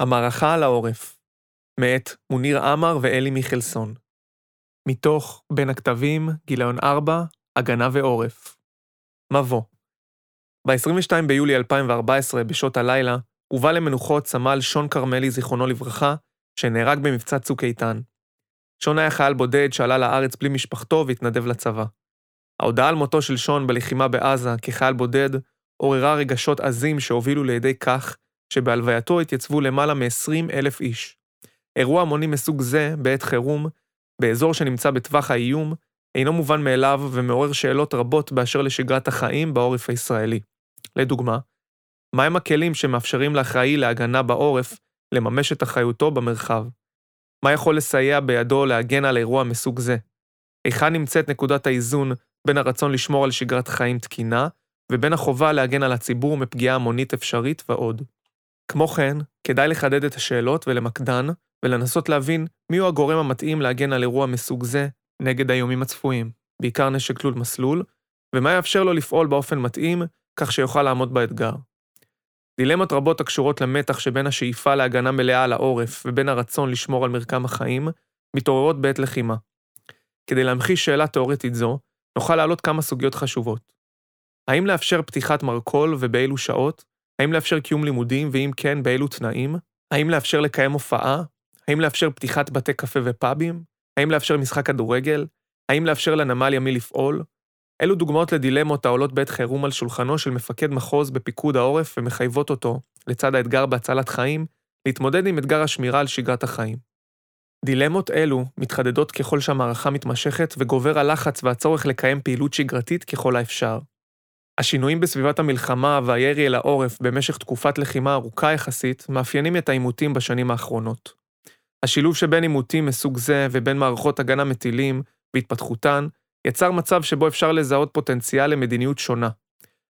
המערכה על העורף, מאת מוניר עמר ואלי מיכלסון. מתוך בין הכתבים, גיליון 4, הגנה ועורף. מבוא ב-22 ביולי 2014, בשעות הלילה, הובא למנוחות סמל שון כרמלי, זיכרונו לברכה, שנהרג במבצע צוק איתן. שון היה חייל בודד שעלה לארץ בלי משפחתו והתנדב לצבא. ההודעה על מותו של שון בלחימה בעזה כחייל בודד עוררה רגשות עזים שהובילו לידי כך שבהלווייתו התייצבו למעלה מ-20 אלף איש. אירוע המוני מסוג זה, בעת חירום, באזור שנמצא בטווח האיום, אינו מובן מאליו ומעורר שאלות רבות באשר לשגרת החיים בעורף הישראלי. לדוגמה, מהם הכלים שמאפשרים לאחראי להגנה בעורף לממש את אחריותו במרחב? מה יכול לסייע בידו להגן על אירוע מסוג זה? היכן נמצאת נקודת האיזון בין הרצון לשמור על שגרת חיים תקינה, ובין החובה להגן על הציבור מפגיעה המונית אפשרית ועוד. כמו כן, כדאי לחדד את השאלות ולמקדן, ולנסות להבין מיהו הגורם המתאים להגן על אירוע מסוג זה נגד האיומים הצפויים, בעיקר נשק תלול מסלול, ומה יאפשר לו לפעול באופן מתאים, כך שיוכל לעמוד באתגר. דילמות רבות הקשורות למתח שבין השאיפה להגנה מלאה על העורף ובין הרצון לשמור על מרקם החיים, מתעוררות בעת לחימה. כדי להמחיש שאלה תאורטית זו, נוכל להעלות כמה סוגיות חשובות. האם לאפשר פתיחת מרכול ובאילו שעות? האם לאפשר קיום לימודים, ואם כן, באילו תנאים? האם לאפשר לקיים הופעה? האם לאפשר פתיחת בתי קפה ופאבים? האם לאפשר משחק כדורגל? האם לאפשר לנמל ימי לפעול? אלו דוגמאות לדילמות העולות בעת חירום על שולחנו של מפקד מחוז בפיקוד העורף ומחייבות אותו, לצד האתגר בהצלת חיים, להתמודד עם אתגר השמירה על שגרת החיים. דילמות אלו מתחדדות ככל שהמערכה מתמשכת וגובר הלחץ והצורך לקיים פעילות שגרתית ככל האפשר. השינויים בסביבת המלחמה והירי אל העורף במשך תקופת לחימה ארוכה יחסית מאפיינים את העימותים בשנים האחרונות. השילוב שבין עימותים מסוג זה ובין מערכות הגנה מטילים והתפתחותן יצר מצב שבו אפשר לזהות פוטנציאל למדיניות שונה.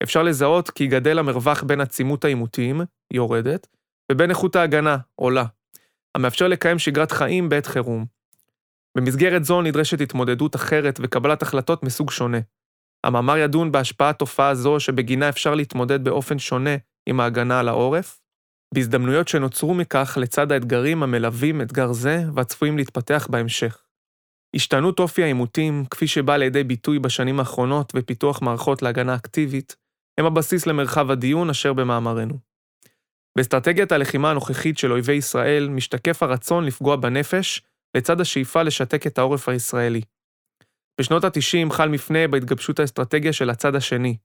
אפשר לזהות כי גדל המרווח בין עצימות העימותים, יורדת, ובין איכות ההגנה, עולה, המאפשר לקיים שגרת חיים בעת חירום. במסגרת זו נדרשת התמודדות אחרת וקבלת החלטות מסוג שונה. המאמר ידון בהשפעת תופעה זו שבגינה אפשר להתמודד באופן שונה עם ההגנה על העורף, בהזדמנויות שנוצרו מכך לצד האתגרים המלווים אתגר זה והצפויים להתפתח בהמשך. השתנות אופי העימותים, כפי שבא לידי ביטוי בשנים האחרונות ופיתוח מערכות להגנה אקטיבית, הם הבסיס למרחב הדיון אשר במאמרנו. באסטרטגיית הלחימה הנוכחית של אויבי ישראל משתקף הרצון לפגוע בנפש, לצד השאיפה לשתק את העורף הישראלי. בשנות ה-90 חל מפנה בהתגבשות האסטרטגיה של הצד השני.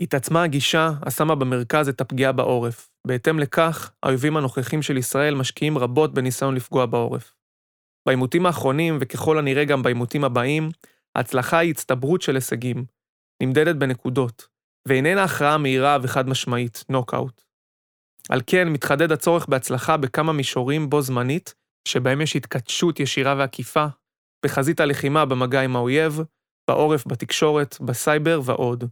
התעצמה הגישה השמה במרכז את הפגיעה בעורף. בהתאם לכך, האויבים הנוכחים של ישראל משקיעים רבות בניסיון לפגוע בעורף. בעימותים האחרונים, וככל הנראה גם בעימותים הבאים, ההצלחה היא הצטברות של הישגים, נמדדת בנקודות, ואיננה הכרעה מהירה וחד משמעית, נוקאוט. על כן, מתחדד הצורך בהצלחה בכמה מישורים בו זמנית, שבהם יש התכתשות ישירה ועקיפה, בחזית הלחימה במגע עם האויב, בעורף, בתקשורת, בסייבר ועוד.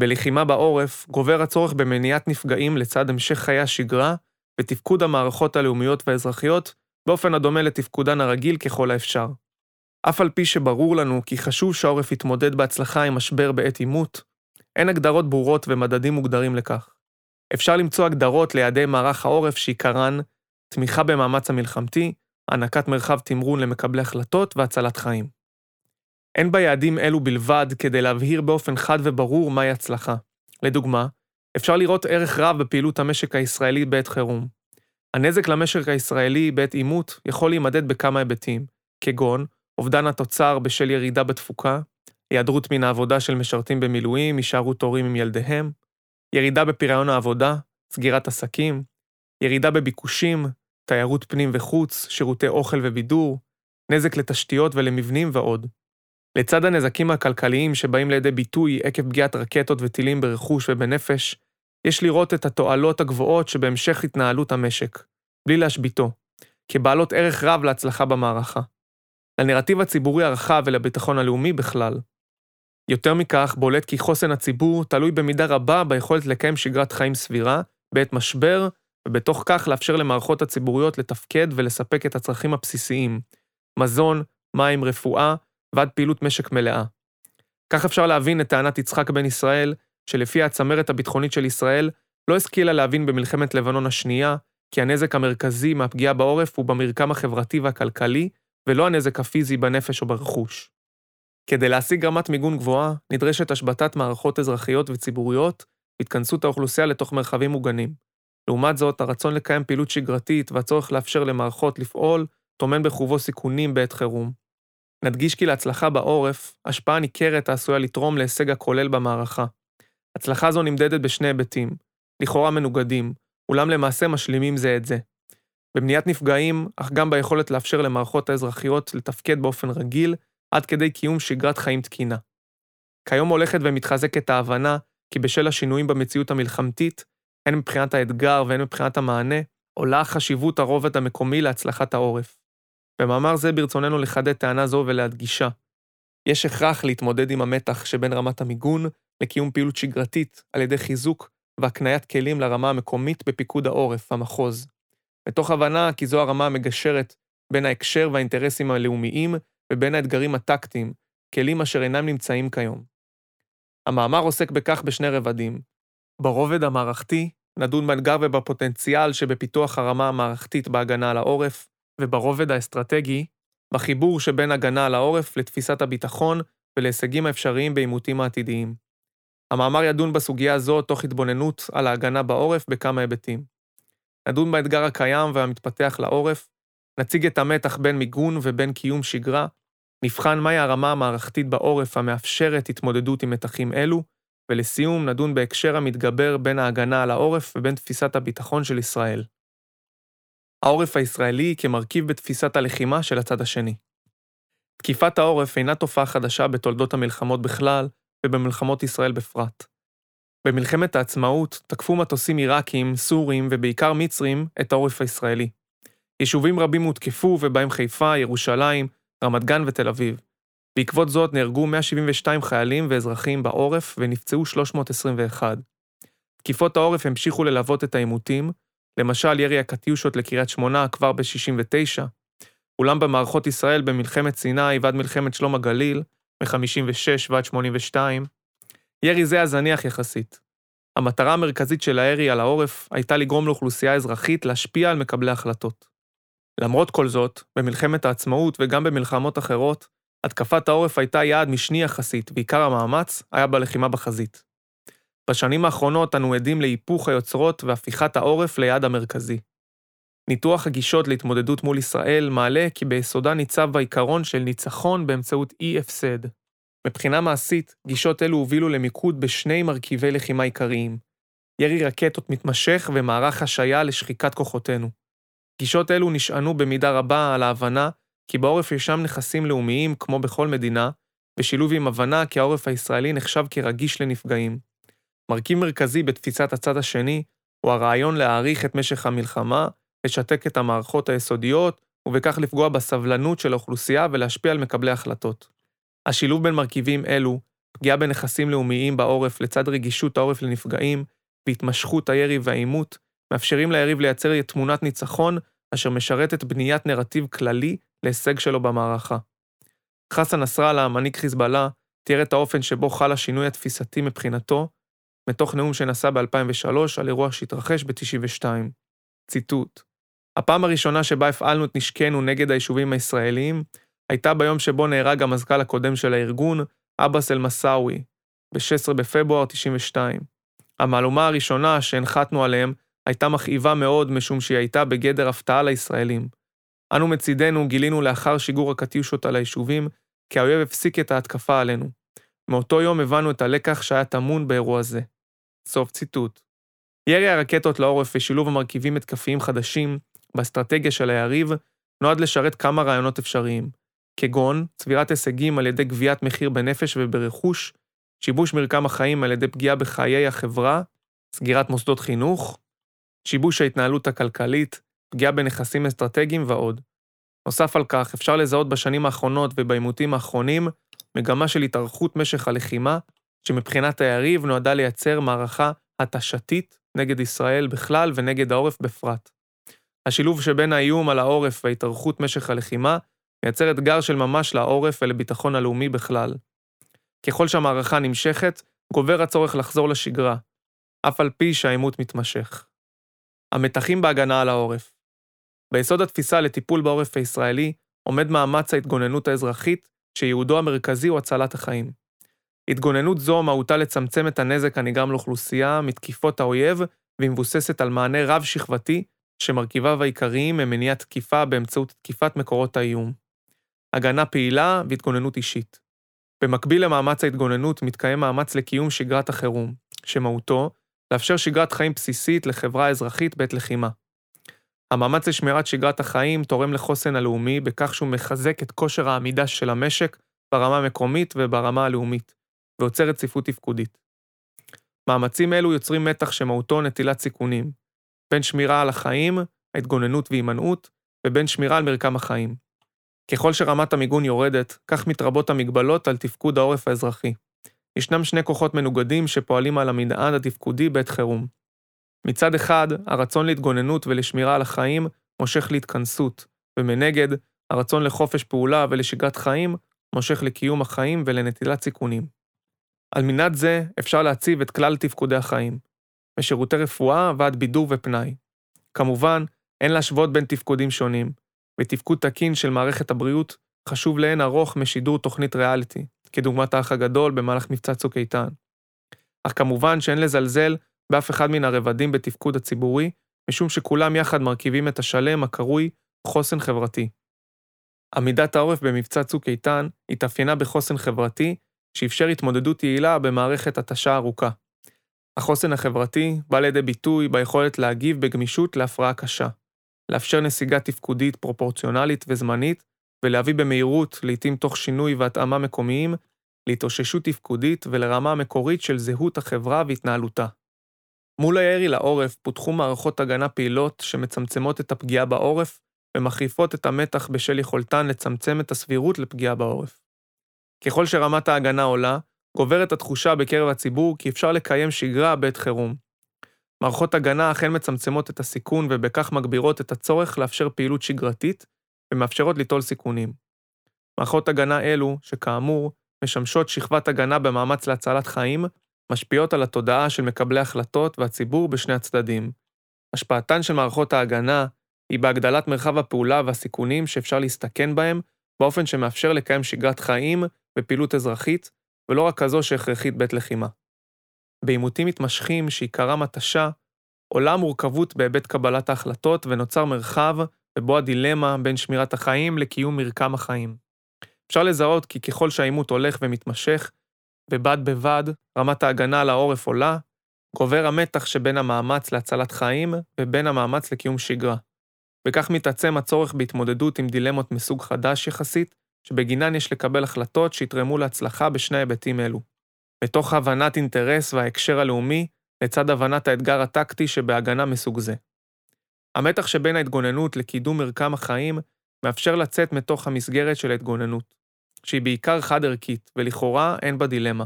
בלחימה בעורף גובר הצורך במניעת נפגעים לצד המשך חיי השגרה ותפקוד המערכות הלאומיות והאזרחיות באופן הדומה לתפקודן הרגיל ככל האפשר. אף על פי שברור לנו כי חשוב שהעורף יתמודד בהצלחה עם משבר בעת עימות, אין הגדרות ברורות ומדדים מוגדרים לכך. אפשר למצוא הגדרות ליעדי מערך העורף שעיקרן תמיכה במאמץ המלחמתי, הענקת מרחב תמרון למקבלי החלטות והצלת חיים. אין ביעדים אלו בלבד כדי להבהיר באופן חד וברור מהי הצלחה. לדוגמה, אפשר לראות ערך רב בפעילות המשק הישראלי בעת חירום. הנזק למשק הישראלי בעת עימות יכול להימדד בכמה היבטים, כגון אובדן התוצר בשל ירידה בתפוקה, היעדרות מן העבודה של משרתים במילואים, הישארות הורים עם ילדיהם, ירידה בפריון העבודה, סגירת עסקים, ירידה בביקושים, תיירות פנים וחוץ, שירותי אוכל ובידור, נזק לתשתיות ולמבנים ועוד. לצד הנזקים הכלכליים שבאים לידי ביטוי עקב פגיעת רקטות וטילים ברכוש ובנפש, יש לראות את התועלות הגבוהות שבהמשך התנהלות המשק, בלי להשביתו, כבעלות ערך רב להצלחה במערכה. לנרטיב הציבורי הרחב ולביטחון הלאומי בכלל. יותר מכך, בולט כי חוסן הציבור תלוי במידה רבה ביכולת לקיים שגרת חיים סבירה, בעת משבר, ובתוך כך לאפשר למערכות הציבוריות לתפקד ולספק את הצרכים הבסיסיים, מזון, מים, רפואה, ועד פעילות משק מלאה. כך אפשר להבין את טענת יצחק בן ישראל, שלפיה הצמרת הביטחונית של ישראל לא השכילה להבין במלחמת לבנון השנייה כי הנזק המרכזי מהפגיעה בעורף הוא במרקם החברתי והכלכלי, ולא הנזק הפיזי בנפש או ברכוש. כדי להשיג רמת מיגון גבוהה, נדרשת השבתת מערכות אזרחיות וציבוריות והתכנסות האוכלוסייה לתוך מרחבים מוגנים. לעומת זאת, הרצון לקיים פעילות שגרתית והצורך לאפשר למערכות לפעול, טומן בחובו סיכונים בעת חירום. נדגיש כי להצלחה בעורף, השפעה ניכרת העשויה לתרום להישג הכולל במערכה. הצלחה זו נמדדת בשני היבטים, לכאורה מנוגדים, אולם למעשה משלימים זה את זה. במניעת נפגעים, אך גם ביכולת לאפשר למערכות האזרחיות לתפקד באופן רגיל, עד כדי קיום שגרת חיים תקינה. כיום הולכת ומתחזקת ההבנה כי בשל השינויים במציאות המלחמתית, הן מבחינת האתגר והן מבחינת המענה, עולה חשיבות הרובד המקומי להצלחת העורף. במאמר זה ברצוננו לחדד טענה זו ולהדגישה. יש הכרח להתמודד עם המתח שבין רמת המיגון לקיום פעילות שגרתית על ידי חיזוק והקניית כלים לרמה המקומית בפיקוד העורף, המחוז. מתוך הבנה כי זו הרמה המגשרת בין ההקשר והאינטרסים הלאומיים ובין האתגרים הטקטיים, כלים אשר אינם נמצאים כיום. המאמר עוסק בכך בשני רבדים. ברובד המערכתי, נדון באתגר ובפוטנציאל שבפיתוח הרמה המערכתית בהגנה על העורף, וברובד האסטרטגי, בחיבור שבין הגנה על העורף לתפיסת הביטחון ולהישגים האפשריים בעימותים העתידיים. המאמר ידון בסוגיה זו תוך התבוננות על ההגנה בעורף בכמה היבטים. נדון באתגר הקיים והמתפתח לעורף, נציג את המתח בין מיגון ובין קיום שגרה, נבחן מהי הרמה המערכתית בעורף המאפשרת התמודדות עם מתחים אלו, ולסיום נדון בהקשר המתגבר בין ההגנה על העורף ובין תפיסת הביטחון של ישראל. העורף הישראלי כמרכיב בתפיסת הלחימה של הצד השני. תקיפת העורף אינה תופעה חדשה בתולדות המלחמות בכלל, ובמלחמות ישראל בפרט. במלחמת העצמאות תקפו מטוסים עיראקים, סורים ובעיקר מצרים את העורף הישראלי. יישובים רבים הותקפו, ובהם חיפה, ירושלים, רמת גן ותל אביב. בעקבות זאת נהרגו 172 חיילים ואזרחים בעורף ונפצעו 321. תקיפות העורף המשיכו ללוות את העימותים, למשל ירי הקטיושות לקריית שמונה כבר ב-69, אולם במערכות ישראל במלחמת סיני ועד מלחמת שלום הגליל, מ-56 ועד 82, ירי זה היה זניח יחסית. המטרה המרכזית של הירי על העורף הייתה לגרום לאוכלוסייה אזרחית להשפיע על מקבלי החלטות. למרות כל זאת, במלחמת העצמאות וגם במלחמות אחרות, התקפת העורף הייתה יעד משני יחסית, ועיקר המאמץ היה בלחימה בחזית. בשנים האחרונות אנו עדים להיפוך היוצרות והפיכת העורף ליעד המרכזי. ניתוח הגישות להתמודדות מול ישראל מעלה כי ביסודה ניצב העיקרון של ניצחון באמצעות אי הפסד. מבחינה מעשית, גישות אלו הובילו למיקוד בשני מרכיבי לחימה עיקריים, ירי רקטות מתמשך ומערך השעיה לשחיקת כוחותינו. גישות אלו נשענו במידה רבה על ההבנה כי בעורף ישנם נכסים לאומיים, כמו בכל מדינה, בשילוב עם הבנה כי העורף הישראלי נחשב כרגיש לנפגעים. מרכיב מרכזי בתפיסת הצד השני הוא הרעיון להאריך את משך המלחמה, לשתק את המערכות היסודיות, ובכך לפגוע בסבלנות של האוכלוסייה ולהשפיע על מקבלי החלטות. השילוב בין מרכיבים אלו, פגיעה בנכסים לאומיים בעורף לצד רגישות העורף לנפגעים, והתמשכות הירי והעימות, מאפשרים ליריב לייצר תמונת ניצחון אשר משרתת בניית נרטיב כללי להישג שלו במערכה. חסן נסראללה, מנהיג חיזבאללה, תיאר את האופן שבו חל השינוי התפיסתי מבחינתו, מתוך נאום שנשא ב-2003 על אירוע שהתרחש ב-92. ציטוט: הפעם הראשונה שבה הפעלנו את נשקנו נגד היישובים הישראליים, הייתה ביום שבו נהרג המזכ"ל הקודם של הארגון, עבאס אל-מסאווי, ב-16 בפברואר 92. המהלומה הראשונה שהנחתנו עליהם הייתה מכאיבה מאוד משום שהיא הייתה בגדר הפתעה לישראלים. אנו מצידנו גילינו לאחר שיגור הקטיושות על היישובים, כי האויב הפסיק את ההתקפה עלינו. מאותו יום הבנו את הלקח שהיה טמון באירוע זה. סוף ציטוט. ירי הרקטות לעורף ושילוב המרכיבים התקפיים חדשים באסטרטגיה של היריב נועד לשרת כמה רעיונות אפשריים, כגון צבירת הישגים על ידי גביית מחיר בנפש וברכוש, שיבוש מרקם החיים על ידי פגיעה בחיי החברה, סגירת מוסדות חינוך, שיבוש ההתנהלות הכלכלית, פגיעה בנכסים אסטרטגיים ועוד. נוסף על כך, אפשר לזהות בשנים האחרונות ובעימותים האחרונים מגמה של התארכות משך הלחימה, שמבחינת היריב נועדה לייצר מערכה התשתית נגד ישראל בכלל ונגד העורף בפרט. השילוב שבין האיום על העורף והתארכות משך הלחימה מייצר אתגר של ממש לעורף ולביטחון הלאומי בכלל. ככל שהמערכה נמשכת, גובר הצורך לחזור לשגרה, אף על פי שהעימות מתמשך. המתחים בהגנה על העורף. ביסוד התפיסה לטיפול בעורף הישראלי עומד מאמץ ההתגוננות האזרחית, שייעודו המרכזי הוא הצלת החיים. התגוננות זו מהותה לצמצם את הנזק הנגרם לאוכלוסייה מתקיפות האויב, והיא מבוססת על מענה רב-שכבתי, שמרכיביו העיקריים הם מניעת תקיפה באמצעות תקיפת מקורות האיום. הגנה פעילה והתגוננות אישית. במקביל למאמץ ההתגוננות מתקיים מאמץ לקיום שגרת החירום, שמהותו לאפשר שגרת חיים בסיסית לחברה האזרחית בעת לחימה. המאמץ לשמירת שגרת החיים תורם לחוסן הלאומי בכך שהוא מחזק את כושר העמידה של המשק ברמה המקומית וברמה הלאומית, ויוצר רציפות תפקודית. מאמצים אלו יוצרים מתח שמהותו נטילת סיכונים, בין שמירה על החיים, ההתגוננות והימנעות, ובין שמירה על מרקם החיים. ככל שרמת המיגון יורדת, כך מתרבות המגבלות על תפקוד העורף האזרחי. ישנם שני כוחות מנוגדים שפועלים על המנעד התפקודי בעת חירום. מצד אחד, הרצון להתגוננות ולשמירה על החיים מושך להתכנסות, ומנגד, הרצון לחופש פעולה ולשגרת חיים מושך לקיום החיים ולנטילת סיכונים. על מנעד זה אפשר להציב את כלל תפקודי החיים, משירותי רפואה ועד בידור ופנאי. כמובן, אין להשוות בין תפקודים שונים, ותפקוד תקין של מערכת הבריאות חשוב לאין ארוך משידור תוכנית ריאליטי, כדוגמת האח הגדול במהלך מבצע צוק איתן. אך כמובן שאין לזלזל באף אחד מן הרבדים בתפקוד הציבורי, משום שכולם יחד מרכיבים את השלם הקרוי חוסן חברתי. עמידת העורף במבצע צוק איתן התאפיינה בחוסן חברתי, שאפשר התמודדות יעילה במערכת התשה ארוכה. החוסן החברתי בא לידי ביטוי ביכולת להגיב בגמישות להפרעה קשה, לאפשר נסיגה תפקודית פרופורציונלית וזמנית, ולהביא במהירות, לעתים תוך שינוי והתאמה מקומיים, להתאוששות תפקודית ולרמה המקורית של זהות החברה והתנהלותה. מול הירי לעורף פותחו מערכות הגנה פעילות שמצמצמות את הפגיעה בעורף ומחריפות את המתח בשל יכולתן לצמצם את הסבירות לפגיעה בעורף. ככל שרמת ההגנה עולה, גוברת התחושה בקרב הציבור כי אפשר לקיים שגרה בעת חירום. מערכות הגנה אכן מצמצמות את הסיכון ובכך מגבירות את הצורך לאפשר פעילות שגרתית ומאפשרות ליטול סיכונים. מערכות הגנה אלו, שכאמור, משמשות שכבת הגנה במאמץ להצלת חיים, משפיעות על התודעה של מקבלי החלטות והציבור בשני הצדדים. השפעתן של מערכות ההגנה היא בהגדלת מרחב הפעולה והסיכונים שאפשר להסתכן בהם, באופן שמאפשר לקיים שגרת חיים ופעילות אזרחית, ולא רק כזו שהכרחית בעת לחימה. בעימותים מתמשכים שעיקרם התשה, עולה מורכבות בהיבט קבלת ההחלטות ונוצר מרחב ובו הדילמה בין שמירת החיים לקיום מרקם החיים. אפשר לזהות כי ככל שהעימות הולך ומתמשך, ובד בבד רמת ההגנה על העורף עולה, גובר המתח שבין המאמץ להצלת חיים ובין המאמץ לקיום שגרה. וכך מתעצם הצורך בהתמודדות עם דילמות מסוג חדש יחסית, שבגינן יש לקבל החלטות שיתרמו להצלחה בשני היבטים אלו. מתוך הבנת אינטרס וההקשר הלאומי, לצד הבנת האתגר הטקטי שבהגנה מסוג זה. המתח שבין ההתגוננות לקידום מרקם החיים מאפשר לצאת מתוך המסגרת של ההתגוננות, שהיא בעיקר חד-ערכית, ולכאורה אין בה דילמה,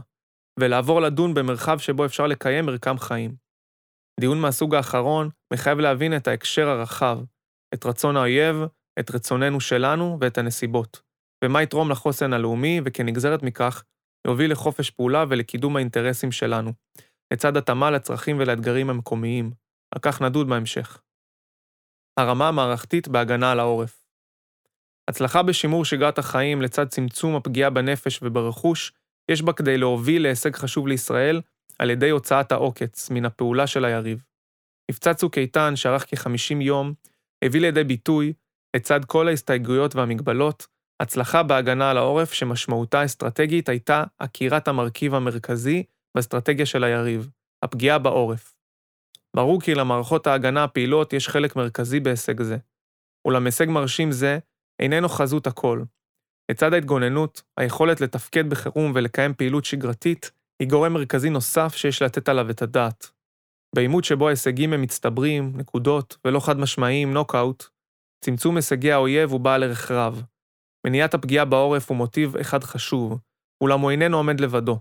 ולעבור לדון במרחב שבו אפשר לקיים מרקם חיים. דיון מהסוג האחרון מחייב להבין את ההקשר הרחב, את רצון האויב, את רצוננו שלנו ואת הנסיבות, ומה יתרום לחוסן הלאומי, וכנגזרת מכך, יוביל לחופש פעולה ולקידום האינטרסים שלנו, לצד התאמה לצרכים ולאתגרים המקומיים, על כך נדוד בהמשך. הרמה המערכתית בהגנה על העורף. הצלחה בשימור שגרת החיים לצד צמצום הפגיעה בנפש וברכוש, יש בה כדי להוביל להישג חשוב לישראל על ידי הוצאת העוקץ מן הפעולה של היריב. מבצע צוק איתן, שארך כ-50 יום, הביא לידי ביטוי, לצד כל ההסתייגויות והמגבלות, הצלחה בהגנה על העורף שמשמעותה האסטרטגית הייתה עקירת המרכיב המרכזי באסטרטגיה של היריב, הפגיעה בעורף. ברור כי למערכות ההגנה הפעילות יש חלק מרכזי בהישג זה. אולם הישג מרשים זה איננו חזות הכל. לצד ההתגוננות, היכולת לתפקד בחירום ולקיים פעילות שגרתית היא גורם מרכזי נוסף שיש לתת עליו את הדעת. בעימות שבו ההישגים הם מצטברים, נקודות, ולא חד משמעיים, נוקאוט, צמצום הישגי האויב הוא בעל ערך רב. מניעת הפגיעה בעורף הוא מוטיב אחד חשוב, אולם הוא איננו עומד לבדו.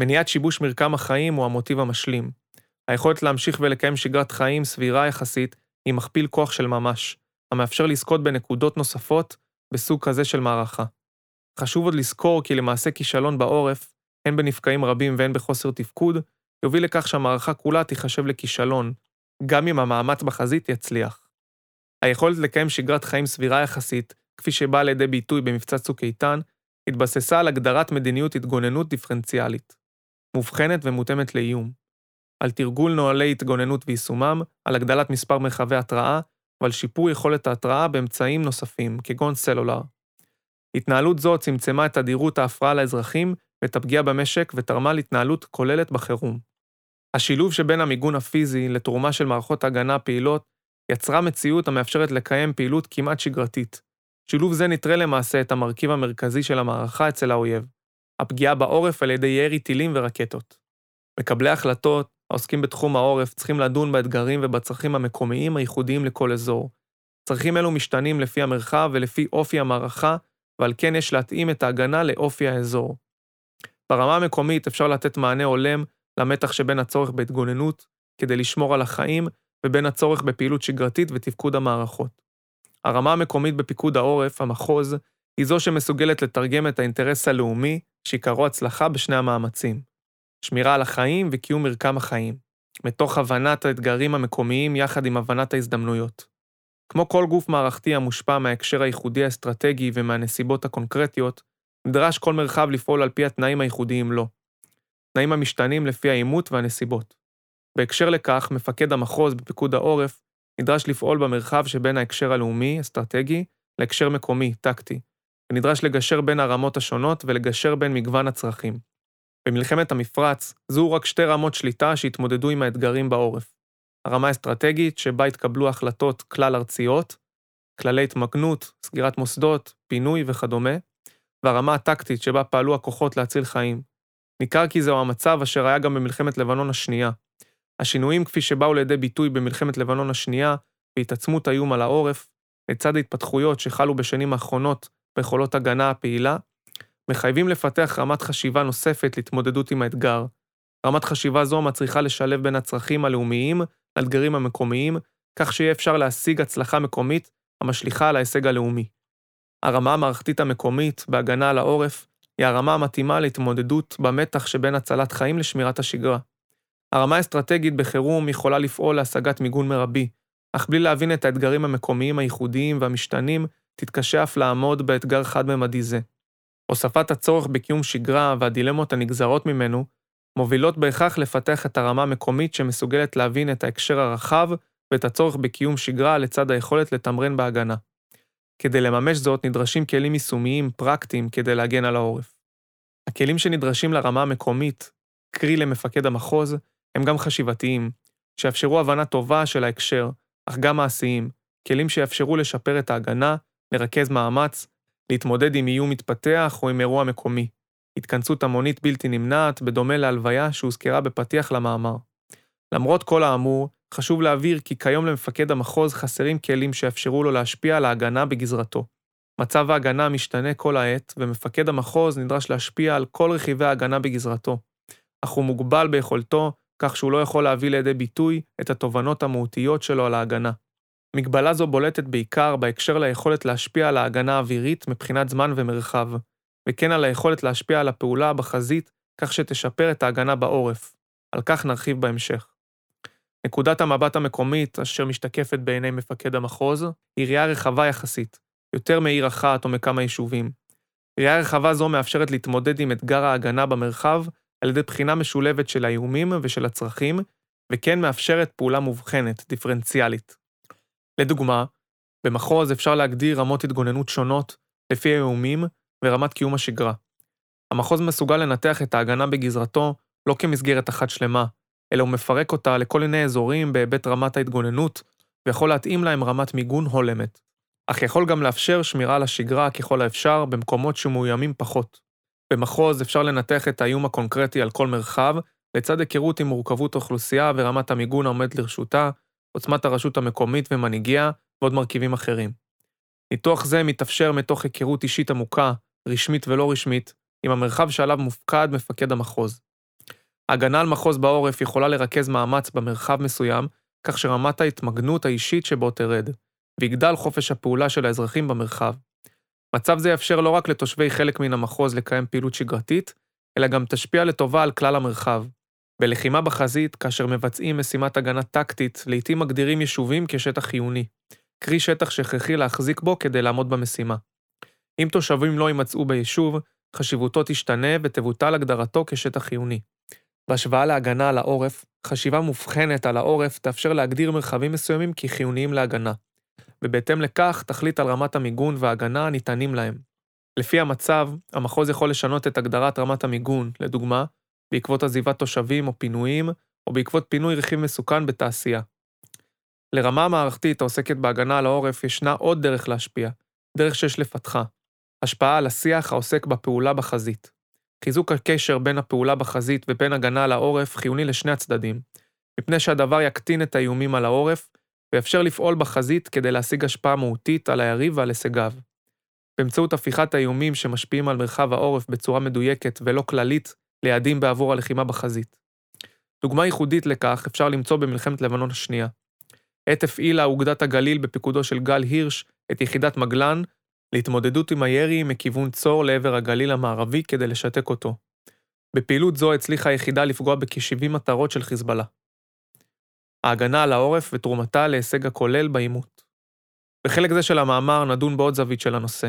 מניעת שיבוש מרקם החיים הוא המוטיב המשלים. היכולת להמשיך ולקיים שגרת חיים סבירה יחסית היא מכפיל כוח של ממש, המאפשר לזכות בנקודות נוספות בסוג כזה של מערכה. חשוב עוד לזכור כי למעשה כישלון בעורף, הן בנפגעים רבים והן בחוסר תפקוד, יוביל לכך שהמערכה כולה תיחשב לכישלון, גם אם המאמץ בחזית יצליח. היכולת לקיים שגרת חיים סבירה יחסית, כפי שבאה לידי ביטוי במבצע צוק איתן, התבססה על הגדרת מדיניות התגוננות דיפרנציאלית, מובחנת ומותאמת לאיום, על תרגול נוהלי התגוננות ויישומם, על הגדלת מספר מרחבי התראה, ועל שיפור יכולת ההתראה באמצעים נוספים, כגון סלולר. התנהלות זו צמצמה את תדירות ההפרעה לאזרחים ואת הפגיעה במשק ותרמה להתנהלות כוללת בחירום. השילוב שבין המיגון הפיזי לתרומה של מערכות הגנה פעילות יצרה מציאות המאפשרת לקיים פעילות כמעט שגרתית. שילוב זה נטרל למעשה את המרכיב המרכזי של המערכה אצל האויב, הפגיעה בעורף על ידי ירי טילים ורקטות. מקבלי החלטות העוסקים בתחום העורף צריכים לדון באתגרים ובצרכים המקומיים הייחודיים לכל אזור. צרכים אלו משתנים לפי המרחב ולפי אופי המערכה, ועל כן יש להתאים את ההגנה לאופי האזור. ברמה המקומית אפשר לתת מענה הולם למתח שבין הצורך בהתגוננות כדי לשמור על החיים ובין הצורך בפעילות שגרתית ותפקוד המערכות. הרמה המקומית בפיקוד העורף, המחוז, היא זו שמסוגלת לתרגם את האינטרס הלאומי, שעיקרו הצלחה בשני המאמצים. שמירה על החיים וקיום מרקם החיים, מתוך הבנת האתגרים המקומיים יחד עם הבנת ההזדמנויות. כמו כל גוף מערכתי המושפע מההקשר הייחודי האסטרטגי ומהנסיבות הקונקרטיות, נדרש כל מרחב לפעול על פי התנאים הייחודיים לו. תנאים המשתנים לפי העימות והנסיבות. בהקשר לכך, מפקד המחוז בפיקוד העורף נדרש לפעול במרחב שבין ההקשר הלאומי, אסטרטגי, להקשר מקומי, טקטי, ונדרש לגשר בין הרמות השונות ולגשר בין מגוון הצרכים. במלחמת המפרץ, זוהו רק שתי רמות שליטה שהתמודדו עם האתגרים בעורף. הרמה האסטרטגית, שבה התקבלו החלטות כלל ארציות, כללי התמגנות, סגירת מוסדות, פינוי וכדומה, והרמה הטקטית, שבה פעלו הכוחות להציל חיים. ניכר כי זהו המצב אשר היה גם במלחמת לבנון השנייה. השינויים כפי שבאו לידי ביטוי במלחמת לבנון השנייה, והתעצמות האיום על העורף, לצד ההתפתחויות שחלו בשנים האחרונות ביכולות הגנה הפעילה, מחייבים לפתח רמת חשיבה נוספת להתמודדות עם האתגר. רמת חשיבה זו מצריכה לשלב בין הצרכים הלאומיים לאתגרים המקומיים, כך שיהיה אפשר להשיג הצלחה מקומית המשליכה על ההישג הלאומי. הרמה המערכתית המקומית בהגנה על העורף היא הרמה המתאימה להתמודדות במתח שבין הצלת חיים לשמירת השגרה. הרמה האסטרטגית בחירום יכולה לפעול להשגת מיגון מרבי, אך בלי להבין את האתגרים המקומיים הייחודיים והמשתנים, תתקשה אף לעמוד באתגר חד-ממדי זה. הוספת הצורך בקיום שגרה והדילמות הנגזרות ממנו, מובילות בהכרח לפתח את הרמה המקומית שמסוגלת להבין את ההקשר הרחב ואת הצורך בקיום שגרה לצד היכולת לתמרן בהגנה. כדי לממש זאת נדרשים כלים יישומיים פרקטיים כדי להגן על העורף. הכלים שנדרשים לרמה המקומית, קרי למפקד המחוז, הם גם חשיבתיים, שיאפשרו הבנה טובה של ההקשר, אך גם מעשיים, כלים שיאפשרו לשפר את ההגנה, לרכז מאמץ, להתמודד עם איום מתפתח או עם אירוע מקומי. התכנסות המונית בלתי נמנעת, בדומה להלוויה שהוזכרה בפתיח למאמר. למרות כל האמור, חשוב להבהיר כי כיום למפקד המחוז חסרים כלים שיאפשרו לו להשפיע על ההגנה בגזרתו. מצב ההגנה משתנה כל העת, ומפקד המחוז נדרש להשפיע על כל רכיבי ההגנה בגזרתו, אך הוא מוגבל ביכולתו, כך שהוא לא יכול להביא לידי ביטוי את התובנות המהותיות שלו על ההגנה. מגבלה זו בולטת בעיקר בהקשר ליכולת להשפיע על ההגנה האווירית מבחינת זמן ומרחב, וכן על היכולת להשפיע על הפעולה בחזית כך שתשפר את ההגנה בעורף. על כך נרחיב בהמשך. נקודת המבט המקומית, אשר משתקפת בעיני מפקד המחוז, היא ראייה רחבה יחסית, יותר מעיר אחת או מכמה יישובים. ראייה רחבה זו מאפשרת להתמודד עם אתגר ההגנה במרחב על ידי בחינה משולבת של האיומים ושל הצרכים, וכן מאפשרת פעולה מובחנת, דיפרנציאלית. לדוגמה, במחוז אפשר להגדיר רמות התגוננות שונות לפי האיומים ורמת קיום השגרה. המחוז מסוגל לנתח את ההגנה בגזרתו לא כמסגרת אחת שלמה, אלא הוא מפרק אותה לכל מיני אזורים בהיבט רמת ההתגוננות, ויכול להתאים להם רמת מיגון הולמת. אך יכול גם לאפשר שמירה על השגרה ככל האפשר במקומות שמאוימים פחות. במחוז אפשר לנתח את האיום הקונקרטי על כל מרחב, לצד היכרות עם מורכבות האוכלוסייה ורמת המיגון העומד לרשותה, עוצמת הרשות המקומית ומנהיגיה, ועוד מרכיבים אחרים. ניתוח זה מתאפשר מתוך היכרות אישית עמוקה, רשמית ולא רשמית, עם המרחב שעליו מופקד מפקד המחוז. ההגנה על מחוז בעורף יכולה לרכז מאמץ במרחב מסוים, כך שרמת ההתמגנות האישית שבו תרד, ויגדל חופש הפעולה של האזרחים במרחב. מצב זה יאפשר לא רק לתושבי חלק מן המחוז לקיים פעילות שגרתית, אלא גם תשפיע לטובה על כלל המרחב. בלחימה בחזית, כאשר מבצעים משימת הגנה טקטית, לעתים מגדירים יישובים כשטח חיוני, קרי שטח שהכרחי להחזיק בו כדי לעמוד במשימה. אם תושבים לא יימצאו ביישוב, חשיבותו תשתנה ותבוטל הגדרתו כשטח חיוני. בהשוואה להגנה על העורף, חשיבה מובחנת על העורף תאפשר להגדיר מרחבים מסוימים כחיוניים להגנה, ובהתאם לכך תחליט על רמת המיגון וההגנה הניתנים להם. לפי המצב, המחוז יכול לשנות את הגדרת רמת המיגון, לדוגמה, בעקבות עזיבת תושבים או פינויים, או בעקבות פינוי רכיב מסוכן בתעשייה. לרמה המערכתית העוסקת בהגנה על העורף ישנה עוד דרך להשפיע, דרך שיש לפתחה, השפעה על השיח העוסק בפעולה בחזית. חיזוק הקשר בין הפעולה בחזית ובין הגנה על העורף חיוני לשני הצדדים, מפני שהדבר יקטין את האיומים על העורף, ויאפשר לפעול בחזית כדי להשיג השפעה מהותית על היריב ועל הישגיו. באמצעות הפיכת האיומים שמשפיעים על מרחב העורף בצורה מדויקת ולא כללית ליעדים בעבור הלחימה בחזית. דוגמה ייחודית לכך אפשר למצוא במלחמת לבנון השנייה. עת הפעילה אוגדת הגליל בפיקודו של גל הירש את יחידת מגלן להתמודדות עם הירי מכיוון צור לעבר הגליל המערבי כדי לשתק אותו. בפעילות זו הצליחה היחידה לפגוע בכ-70 מטרות של חיזבאללה. ההגנה על העורף ותרומתה להישג הכולל בעימות. בחלק זה של המאמר נדון בעוד זווית של הנושא.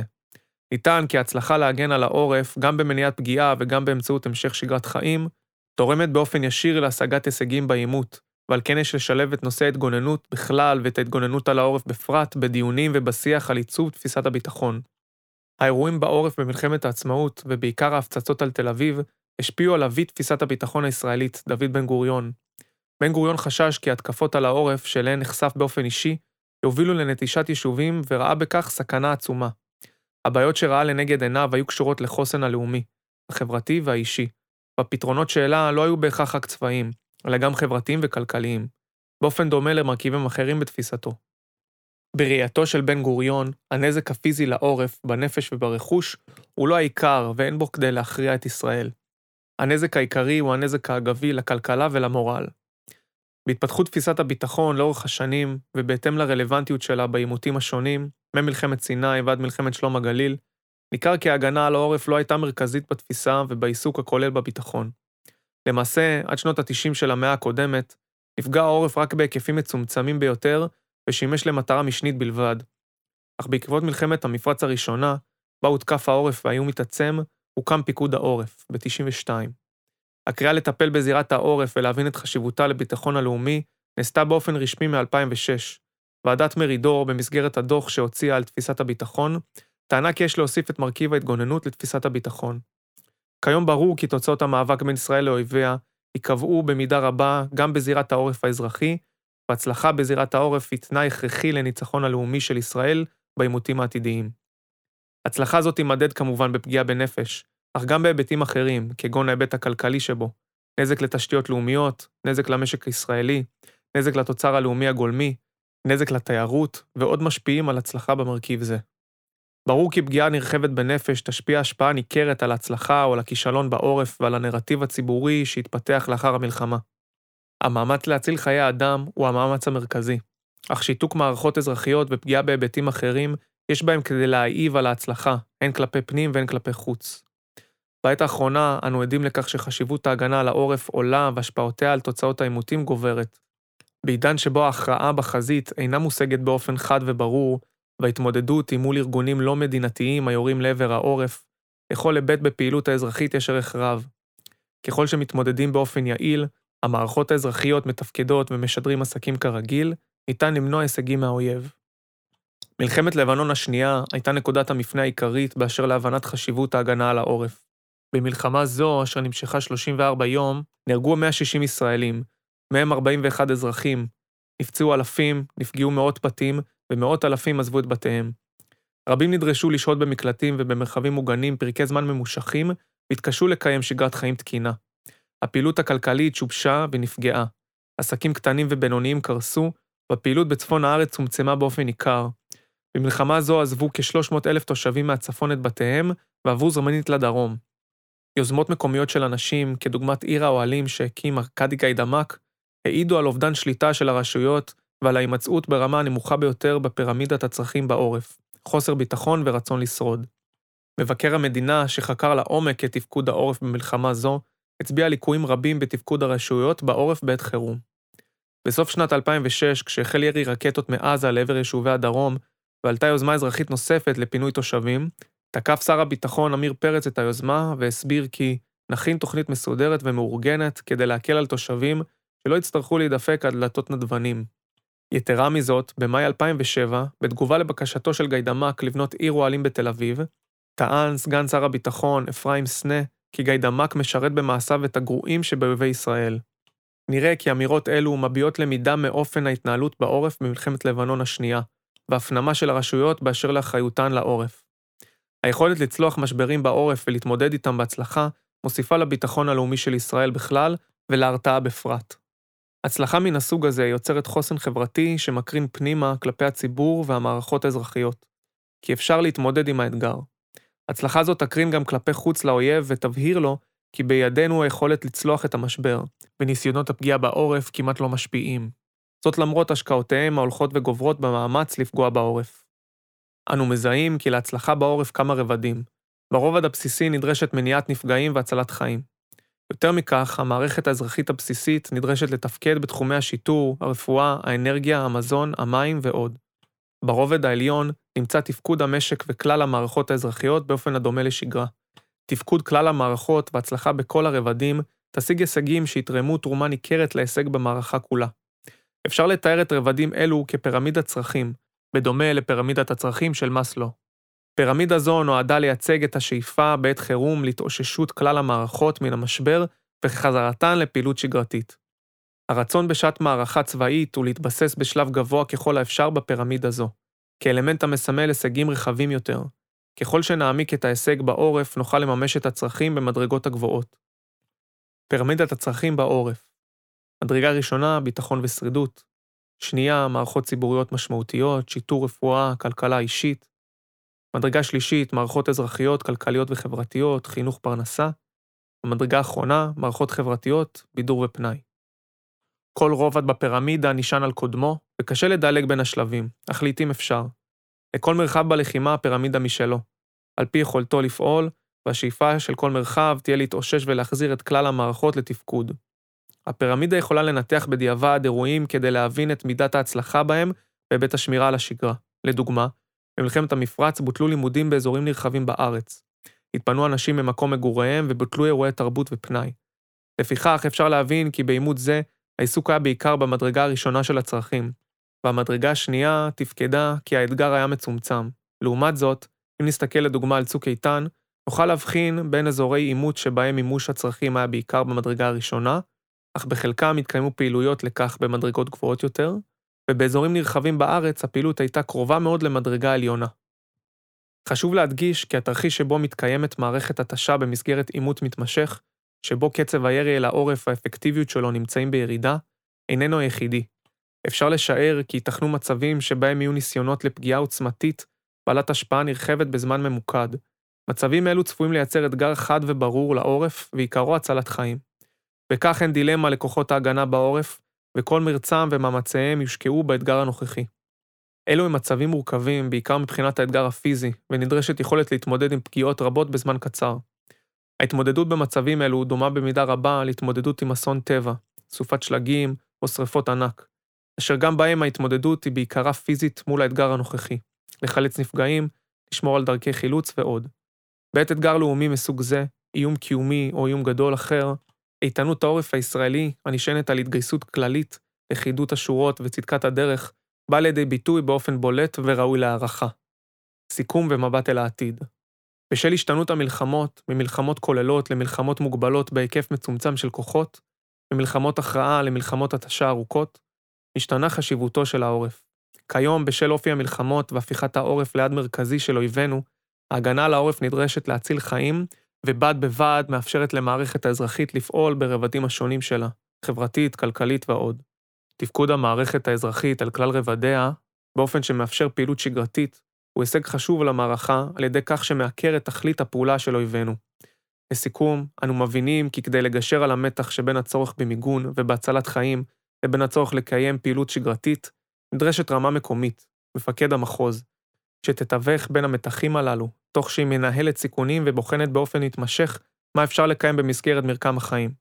ניתן כי ההצלחה להגן על העורף, גם במניעת פגיעה וגם באמצעות המשך שגרת חיים, תורמת באופן ישיר להשגת הישגים בעימות, ועל כן יש לשלב את נושא ההתגוננות בכלל ואת ההתגוננות על העורף בפרט בדיונים ובשיח על עיצוב תפיסת הביטחון. האירועים בעורף במלחמת העצמאות, ובעיקר ההפצצות על תל אביב, השפיעו על אבי תפיסת הביטחון הישראלית, דוד בן גוריון. בן גוריון חשש כי התקפות על העורף, שאליהן נחשף באופן אישי, יובילו לנטישת יישובים וראה בכך סכנה עצומה. הבעיות שראה לנגד עיניו היו קשורות לחוסן הלאומי, החברתי והאישי, והפתרונות שהעלה לא היו בהכרח רק צבאיים, אלא גם חברתיים וכלכליים, באופן דומה למרכיבים אחרים בתפיסתו. בראייתו של בן גוריון, הנזק הפיזי לעורף, בנפש וברכוש, הוא לא העיקר ואין בו כדי להכריע את ישראל. הנזק העיקרי הוא הנזק האגבי לכלכלה ולמורל. בהתפתחות תפיסת הביטחון לאורך השנים, ובהתאם לרלוונטיות שלה בעימותים השונים, ממלחמת סיני ועד מלחמת שלום הגליל, ניכר כי ההגנה על העורף לא הייתה מרכזית בתפיסה ובעיסוק הכולל בביטחון. למעשה, עד שנות ה-90 של המאה הקודמת, נפגע העורף רק בהיקפים מצומצמים ביותר, ושימש למטרה משנית בלבד. אך בעקבות מלחמת המפרץ הראשונה, בה הותקף העורף והאיום התעצם, הוקם פיקוד העורף, ב-92. הקריאה לטפל בזירת העורף ולהבין את חשיבותה לביטחון הלאומי נעשתה באופן רשמי מ-2006. ועדת מרידור, במסגרת הדוח שהוציאה על תפיסת הביטחון, טענה כי יש להוסיף את מרכיב ההתגוננות לתפיסת הביטחון. כיום ברור כי תוצאות המאבק בין ישראל לאויביה ייקבעו במידה רבה גם בזירת העורף האזרחי, והצלחה בזירת העורף היא תנאי הכרחי לניצחון הלאומי של ישראל בעימותים העתידיים. הצלחה זאת תימדד כמובן בפגיעה בנפש, אך גם בהיבטים אחרים, כגון ההיבט הכלכלי שבו, נזק לתשתיות לאומיות, נזק למשק הישראלי, נזק לתוצר הלאומי הגולמי, נזק לתיירות, ועוד משפיעים על הצלחה במרכיב זה. ברור כי פגיעה נרחבת בנפש תשפיע השפעה ניכרת על ההצלחה או על הכישלון בעורף ועל הנרטיב הציבורי שהתפתח לאחר המלחמה. המאמץ להציל חיי אדם הוא המאמץ המרכזי, אך שיתוק מערכות אזרחיות ופגיעה בהיבטים אחרים, יש בהם כדי להעיב על ההצלחה, הן כלפי פנים והן כלפי חוץ. בעת האחרונה אנו עדים לכך שחשיבות ההגנה על העורף עולה והשפעותיה על תוצאות העימותים גוברת. בעידן שבו ההכרעה בחזית אינה מושגת באופן חד וברור, וההתמודדות עם מול ארגונים לא מדינתיים היורים לעבר העורף, לכל היבט בפעילות האזרחית יש ערך רב. ככל שמתמודדים באופן יעיל, המערכות האזרחיות מתפקדות ומשדרים עסקים כרגיל, ניתן למנוע הישגים מהאויב. מלחמת לבנון השנייה הייתה נקודת המפנה העיקרית באשר להבנת חשיבות ההגנה על העורף. במלחמה זו, אשר נמשכה 34 יום, נהרגו 160 ישראלים, מהם 41 אזרחים, נפצעו אלפים, נפגעו מאות בתים, ומאות אלפים עזבו את בתיהם. רבים נדרשו לשהות במקלטים ובמרחבים מוגנים פרקי זמן ממושכים, והתקשו לקיים שגרת חיים תקינה. הפעילות הכלכלית שובשה ונפגעה. עסקים קטנים ובינוניים קרסו, והפעילות בצפון הארץ צומצמה באופן ניכר. במלחמה זו עזבו כ-300 אלף תושבים מהצפון את בתיהם, ועברו זמנית לדרום. יוזמות מקומיות של אנשים, כדוגמת עיר האוהלים שהקים ארכדי גיידמק, העידו על אובדן שליטה של הרשויות ועל ההימצאות ברמה הנמוכה ביותר בפירמידת הצרכים בעורף, חוסר ביטחון ורצון לשרוד. מבקר המדינה, שחקר לעומק את תפקוד העורף במלחמה זו, הצביע ליקויים רבים בתפקוד הרשויות בעורף בעת חירום. בסוף שנת 2006, כשהחל ירי רקטות מעזה לעבר יישובי הדרום, ועלתה יוזמה אזרחית נוספת לפינוי תושבים, תקף שר הביטחון עמיר פרץ את היוזמה והסביר כי נכין תוכנית מסודרת ומאורגנת כדי להקל על תושבים שלא יצטרכו להידפק על דלתות נדבנים. יתרה מזאת, במאי 2007, בתגובה לבקשתו של גיידמק לבנות עיר אוהלים בתל אביב, טען סגן שר הביטחון אפרים סנה כי גיידמק משרת במעשיו את הגרועים שבאויבי ישראל. נראה כי אמירות אלו מביעות למידה מאופן ההתנהלות בעורף במלחמת לבנון השנייה, והפנמה של הרשויות באשר לאחריותן לעורף. היכולת לצלוח משברים בעורף ולהתמודד איתם בהצלחה, מוסיפה לביטחון הלאומי של ישראל בכלל ולהרתעה בפרט. הצלחה מן הסוג הזה יוצרת חוסן חברתי שמקרין פנימה כלפי הציבור והמערכות האזרחיות. כי אפשר להתמודד עם האתגר. הצלחה זו תקרין גם כלפי חוץ לאויב ותבהיר לו כי בידינו היכולת לצלוח את המשבר, וניסיונות הפגיעה בעורף כמעט לא משפיעים. זאת למרות השקעותיהם ההולכות וגוברות במאמץ לפגוע בעורף. אנו מזהים כי להצלחה בעורף כמה רבדים. ברובד הבסיסי נדרשת מניעת נפגעים והצלת חיים. יותר מכך, המערכת האזרחית הבסיסית נדרשת לתפקד בתחומי השיטור, הרפואה, האנרגיה, המזון, המים ועוד. ברובד העליון נמצא תפקוד המשק וכלל המערכות האזרחיות באופן הדומה לשגרה. תפקוד כלל המערכות והצלחה בכל הרבדים תשיג הישגים שיתרמו תרומה ניכרת להישג במערכה כולה. אפשר לתאר את רבדים אלו כפירמידת צרכים, בדומה לפירמידת הצרכים של מאסלו. פירמידה זו נועדה לייצג את השאיפה בעת חירום להתאוששות כלל המערכות מן המשבר וחזרתן לפעילות שגרתית. הרצון בשעת מערכה צבאית הוא להתבסס בשלב גבוה ככל האפשר בפירמידה זו, כאלמנט המסמל הישגים רחבים יותר. ככל שנעמיק את ההישג בעורף, נוכל לממש את הצרכים במדרגות הגבוהות. פירמידת הצרכים בעורף מדרגה ראשונה, ביטחון ושרידות. שנייה, מערכות ציבוריות משמעותיות, שיטור רפואה, כלכלה אישית. מדרגה שלישית, מערכות אזרחיות, כלכליות וחברתיות, חינוך פרנסה. במדרגה האחרונה, מערכות חברתיות, בידור ופנאי. כל רובד בפירמידה נשען על קודמו, וקשה לדלג בין השלבים, אך לעתים אפשר. לכל מרחב בלחימה הפירמידה משלו, על פי יכולתו לפעול, והשאיפה של כל מרחב תהיה להתאושש ולהחזיר את כלל המערכות לתפקוד. הפירמידה יכולה לנתח בדיעבד אירועים כדי להבין את מידת ההצלחה בהם בהיבט השמירה על השגרה. לדוגמה, במלחמת המפרץ בוטלו לימודים באזורים נרחבים בארץ. התפנו אנשים ממקום מגוריהם ובוטלו אירועי תרבות ופנאי. לפיכך, אפשר להבין כי בעימות זה, העיסוק היה בעיקר במדרגה הראשונה של הצרכים, והמדרגה השנייה תפקדה כי האתגר היה מצומצם. לעומת זאת, אם נסתכל לדוגמה על צוק איתן, נוכל להבחין בין אזורי עימות שבהם מימוש הצרכים היה בעיקר במדרגה הראשונה, אך בחלקם התקיימו פעילויות לכך במדרגות גבוהות יותר, ובאזורים נרחבים בארץ הפעילות הייתה קרובה מאוד למדרגה עליונה. חשוב להדגיש כי התרחיש שבו מתקיימת מערכת התשה במסגרת עימות מתמשך, שבו קצב הירי אל העורף והאפקטיביות שלו נמצאים בירידה, איננו היחידי. אפשר לשער כי ייתכנו מצבים שבהם יהיו ניסיונות לפגיעה עוצמתית בעלת השפעה נרחבת בזמן ממוקד. מצבים אלו צפויים לייצר אתגר חד וברור לעורף, ועיקרו הצלת חיים. וכך אין דילמה לכוחות ההגנה בעורף, וכל מרצם ומאמציהם יושקעו באתגר הנוכחי. אלו הם מצבים מורכבים, בעיקר מבחינת האתגר הפיזי, ונדרשת יכולת להתמודד עם פגיעות רבות בזמן קצר. ההתמודדות במצבים אלו דומה במידה רבה להתמודדות עם אסון טבע, סופת שלגים או שרפות ענק, אשר גם בהם ההתמודדות היא בעיקרה פיזית מול האתגר הנוכחי, לחלץ נפגעים, לשמור על דרכי חילוץ ועוד. בעת אתגר לאומי מסוג זה, איום קיומי או איום גדול אחר, איתנות העורף הישראלי, הנשענת על התגייסות כללית, לכידות השורות וצדקת הדרך, בא לידי ביטוי באופן בולט וראוי להערכה. סיכום ומבט אל העתיד. בשל השתנות המלחמות, ממלחמות כוללות למלחמות מוגבלות בהיקף מצומצם של כוחות, ממלחמות הכרעה למלחמות התשה ארוכות, משתנה חשיבותו של העורף. כיום, בשל אופי המלחמות והפיכת העורף ליד מרכזי של אויבינו, ההגנה על העורף נדרשת להציל חיים, ובד בבד מאפשרת למערכת האזרחית לפעול ברבדים השונים שלה, חברתית, כלכלית ועוד. תפקוד המערכת האזרחית על כלל רבדיה, באופן שמאפשר פעילות שגרתית, הוא הישג חשוב למערכה על ידי כך שמעקר את תכלית הפעולה של אויבינו. לסיכום, אנו מבינים כי כדי לגשר על המתח שבין הצורך במיגון ובהצלת חיים לבין הצורך לקיים פעילות שגרתית, נדרשת רמה מקומית, מפקד המחוז, שתתווך בין המתחים הללו, תוך שהיא מנהלת סיכונים ובוחנת באופן מתמשך מה אפשר לקיים במסגרת מרקם החיים.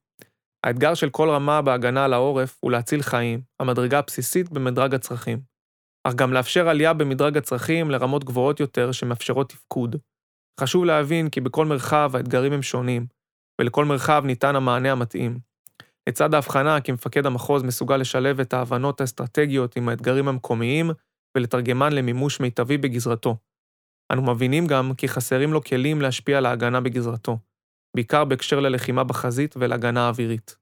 האתגר של כל רמה בהגנה על העורף הוא להציל חיים, המדרגה הבסיסית במדרג הצרכים. אך גם לאפשר עלייה במדרג הצרכים לרמות גבוהות יותר שמאפשרות תפקוד. חשוב להבין כי בכל מרחב האתגרים הם שונים, ולכל מרחב ניתן המענה המתאים. לצד ההבחנה כי מפקד המחוז מסוגל לשלב את ההבנות האסטרטגיות עם האתגרים המקומיים ולתרגמן למימוש מיטבי בגזרתו. אנו מבינים גם כי חסרים לו כלים להשפיע על ההגנה בגזרתו, בעיקר בהקשר ללחימה בחזית ולהגנה האווירית.